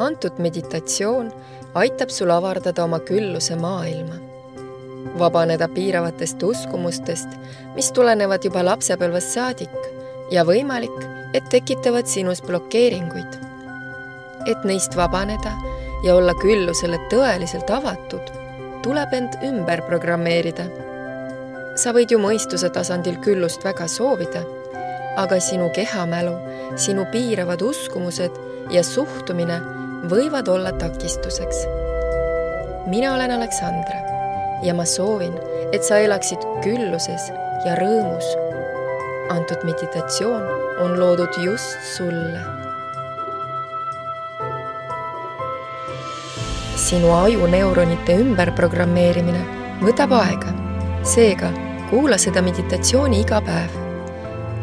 antud meditatsioon aitab sul avardada oma külluse maailma, vabaneda piiravatest uskumustest, mis tulenevad juba lapsepõlvest saadik ja võimalik, et tekitavad sinus blokeeringuid. et neist vabaneda ja olla küllusele tõeliselt avatud, tuleb end ümber programmeerida. sa võid ju mõistuse tasandil küllust väga soovida, aga sinu kehamälu, sinu piiravad uskumused ja suhtumine võivad olla takistuseks. mina olen Aleksandra ja ma soovin, et sa elaksid külluses ja rõõmus. antud meditatsioon on loodud just sulle. sinu ajuneuronite ümberprogrammeerimine võtab aega, seega kuula seda meditatsiooni iga päev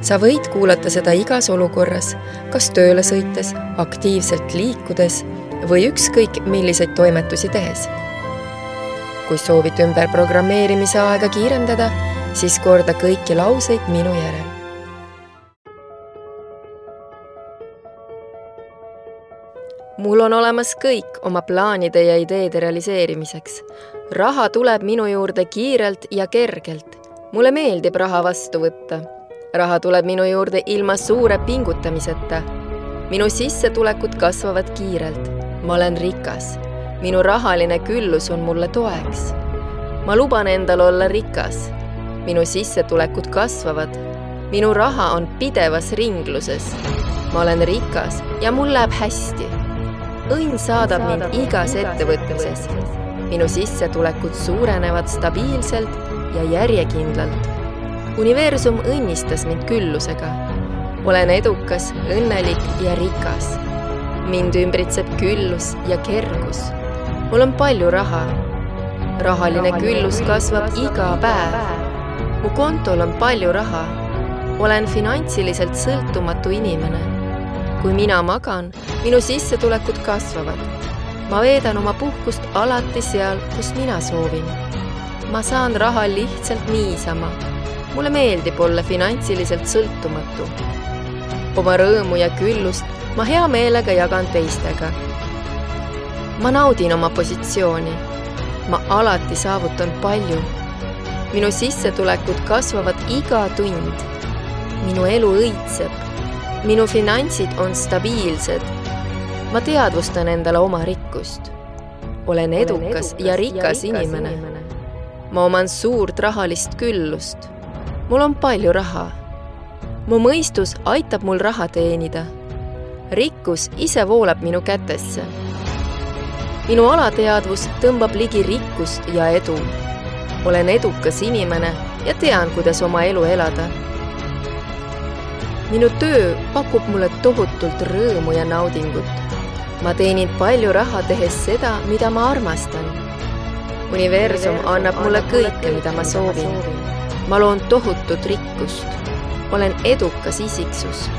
sa võid kuulata seda igas olukorras, kas tööle sõites, aktiivselt liikudes või ükskõik milliseid toimetusi tehes. kui soovid ümberprogrammeerimise aega kiirendada, siis korda kõiki lauseid minu järel. mul on olemas kõik oma plaanide ja ideede realiseerimiseks. raha tuleb minu juurde kiirelt ja kergelt. mulle meeldib raha vastu võtta raha tuleb minu juurde ilma suure pingutamiseta. minu sissetulekud kasvavad kiirelt. ma olen rikas. minu rahaline küllus on mulle toeks. ma luban endal olla rikas. minu sissetulekud kasvavad. minu raha on pidevas ringluses. ma olen rikas ja mul läheb hästi. õnn saadab mind igas ettevõtmises. minu sissetulekud suurenevad stabiilselt ja järjekindlalt universum õnnistas mind küllusega. olen edukas, õnnelik ja rikas. mind ümbritseb küllus ja kergus. mul on palju raha. rahaline küllus kasvab iga päev. mu kontol on palju raha. olen finantsiliselt sõltumatu inimene. kui mina magan, minu sissetulekud kasvavad. ma veedan oma puhkust alati seal, kus mina soovin. ma saan raha lihtsalt niisama mulle meeldib olla finantsiliselt sõltumatu. oma rõõmu ja küllust ma hea meelega jagan teistega. ma naudin oma positsiooni. ma alati saavutan palju. minu sissetulekud kasvavad iga tund. minu elu õitseb. minu finantsid on stabiilsed. ma teadvustan endale oma rikkust. olen edukas ja rikas inimene. ma oman suurt rahalist küllust mul on palju raha. mu mõistus aitab mul raha teenida. rikkus ise voolab minu kätesse. minu alateadvus tõmbab ligi rikkust ja edu. olen edukas inimene ja tean, kuidas oma elu elada. minu töö pakub mulle tohutult rõõmu ja naudingut. ma teenin palju raha, tehes seda, mida ma armastan. universum annab mulle kõike, mida ma soovin ma loon tohutut rikkust. olen edukas isiksus.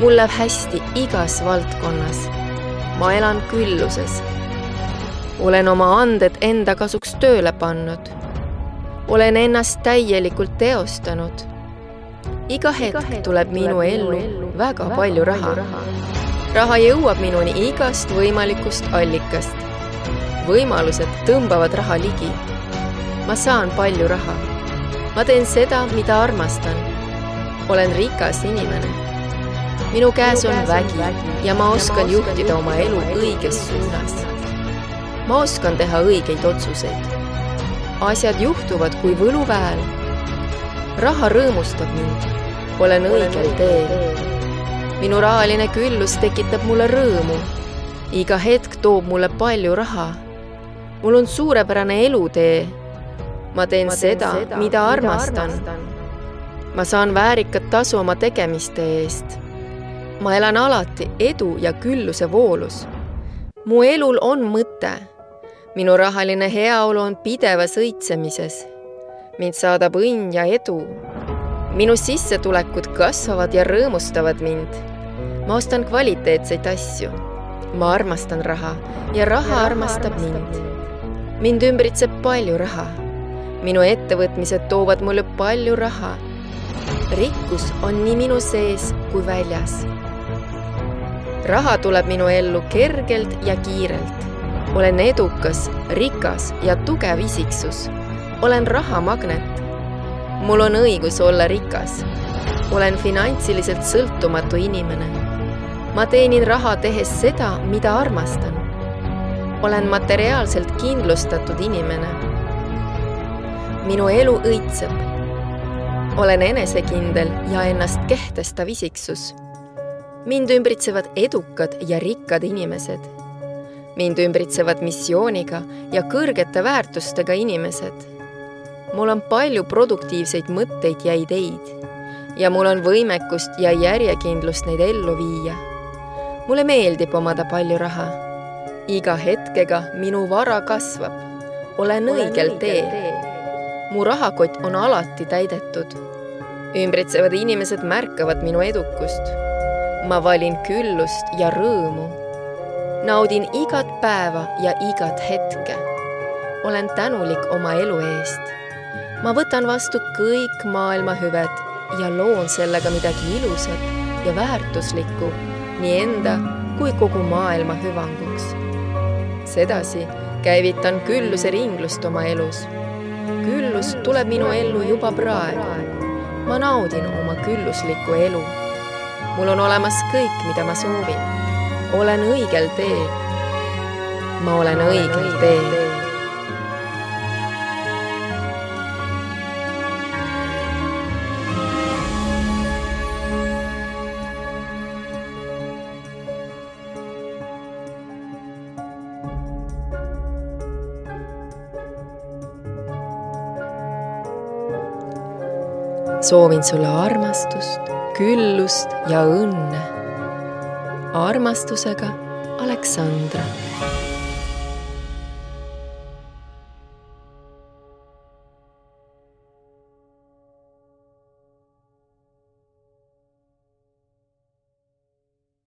mul läheb hästi igas valdkonnas. ma elan külluses. olen oma anded enda kasuks tööle pannud. olen ennast täielikult teostanud. iga hetk tuleb minu ellu väga palju raha. raha jõuab minuni igast võimalikust allikast. võimalused tõmbavad raha ligi. ma saan palju raha ma teen seda, mida armastan. olen rikas inimene. minu käes on vägi ja ma oskan juhtida oma elu õiges suunas. ma oskan teha õigeid otsuseid. asjad juhtuvad kui võluväel. raha rõõmustab mind. olen õigel teel. minu rahaline küllus tekitab mulle rõõmu. iga hetk toob mulle palju raha. mul on suurepärane elutee ma teen, seda, mida armastan. ma saan väärikat tasu oma tegemiste eest. ma elan alati edu ja külluse voolus. mu elul on mõte. minu rahaline heaolu on pidevas õitsemises. mind saadab õnn ja edu. minu sissetulekud kasvavad ja rõõmustavad mind. ma ostan kvaliteetseid asju. ma armastan raha ja raha armastab mind. mind ümbritseb palju raha minu ettevõtmised toovad mulle palju raha. rikkus on nii minu sees kui väljas. raha tuleb minu ellu kergelt ja kiirelt. olen edukas, rikas ja tugev isiksus. olen rahamagnet. mul on õigus olla rikas. olen finantsiliselt sõltumatu inimene. ma teenin raha tehes seda, mida armastan. olen materiaalselt kindlustatud inimene. Minu elu õitseb. olen enesekindel ja ennast kehtestav isiksus mind ümbritsevad edukad ja rikkad inimesed. mind ümbritsevad missiooniga ja kõrgete väärtustega inimesed. mul on palju produktiivseid mõtteid ja ideid ja mul on võimekust ja järjekindlust neid ellu viia. mulle meeldib omada palju raha. iga hetkega minu vara kasvab. olen õigel teel. Mu rahakott on alati täidetud. ümbritsevad inimesed märkavad minu edukust ma valin küllust ja rõõmu. naudin igat päeva ja igat hetke. olen tänulik oma elu eest. ma võtan vastu kõik maailma hüved ja loon sellega midagi ilusat ja väärtuslikku nii enda kui kogu maailma hüvanguks. sedasi käivitan külluse ringlust oma elus. Küllus tuleb minu ellu juba praegu. ma naudin oma külluslikku elu mul on olemas kõik, mida ma soovin. olen õigel teel. ma olen õigel teel. Soovin sulle armastust küllust ja õnne. armastusega, Aleksandra